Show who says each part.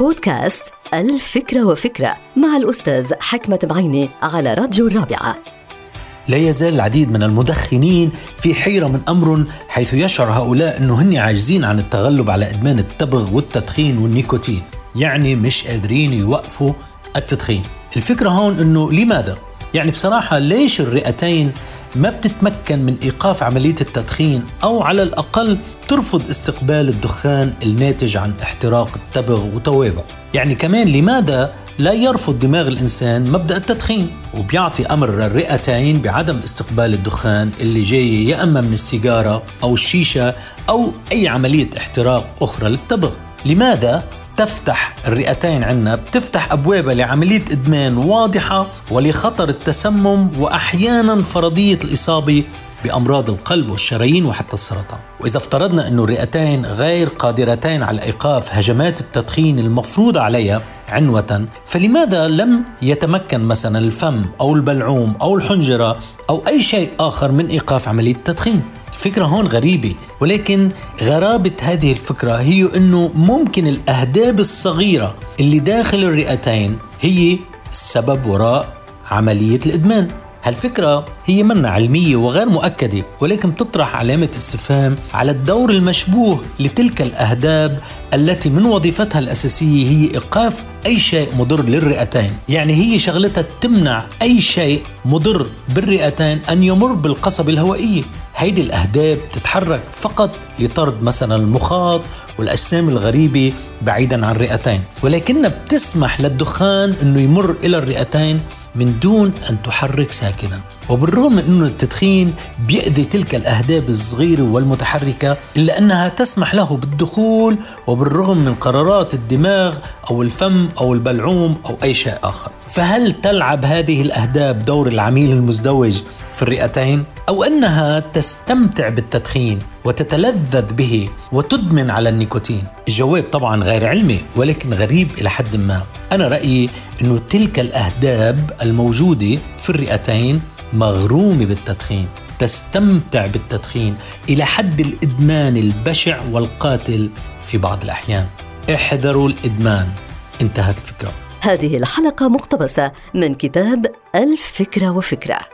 Speaker 1: بودكاست الفكرة وفكرة مع الأستاذ حكمة بعيني على راديو الرابعة
Speaker 2: لا يزال العديد من المدخنين في حيرة من أمر حيث يشعر هؤلاء أنه هن عاجزين عن التغلب على إدمان التبغ والتدخين والنيكوتين يعني مش قادرين يوقفوا التدخين الفكرة هون أنه لماذا؟ يعني بصراحة ليش الرئتين ما بتتمكن من إيقاف عملية التدخين أو على الأقل ترفض استقبال الدخان الناتج عن احتراق التبغ وتوابع. يعني كمان لماذا لا يرفض دماغ الإنسان مبدأ التدخين؟ وبيعطي أمر الرئتين بعدم استقبال الدخان اللي جاي يا أما من السيجارة أو الشيشة أو أي عملية احتراق أخرى للتبغ. لماذا تفتح الرئتين عندنا بتفتح أبوابها لعملية إدمان واضحة ولخطر التسمم وأحيانا فرضية الإصابة بأمراض القلب والشرايين وحتى السرطان. وإذا افترضنا أن الرئتين غير قادرتين على إيقاف هجمات التدخين المفروضة عليها عنوة فلماذا لم يتمكن مثلا الفم أو البلعوم أو الحنجرة أو أي شيء آخر من إيقاف عملية التدخين؟ الفكرة هون غريبة ولكن غرابة هذه الفكرة هي أنه ممكن الأهداب الصغيرة اللي داخل الرئتين هي السبب وراء عملية الإدمان. هالفكرة هي منا علمية وغير مؤكدة ولكن تطرح علامة استفهام على الدور المشبوه لتلك الأهداب التي من وظيفتها الأساسية هي إيقاف أي شيء مضر للرئتين. يعني هي شغلتها تمنع أي شيء مضر بالرئتين أن يمر بالقصبة الهوائية. هيدي الأهداب تتحرك فقط لطرد مثلا المخاط والأجسام الغريبة بعيدا عن الرئتين ولكنها بتسمح للدخان أنه يمر إلى الرئتين من دون أن تحرك ساكنا. وبالرغم من أن التدخين بيأذي تلك الأهداب الصغيرة والمتحركة إلا أنها تسمح له بالدخول وبالرغم من قرارات الدماغ أو الفم أو البلعوم أو أي شيء آخر. فهل تلعب هذه الأهداب دور العميل المزدوج في الرئتين؟ أو أنها تستمتع بالتدخين وتتلذذ به وتدمن على النيكوتين؟ الجواب طبعا غير علمي ولكن غريب إلى حد ما. أنا رأيي إنه تلك الأهداب الموجودة في الرئتين مغرومه بالتدخين تستمتع بالتدخين إلى حد الإدمان البشع والقاتل في بعض الأحيان. احذروا الإدمان. انتهت الفكرة.
Speaker 1: هذه الحلقة مقتبسة من كتاب الفكرة وفكرة.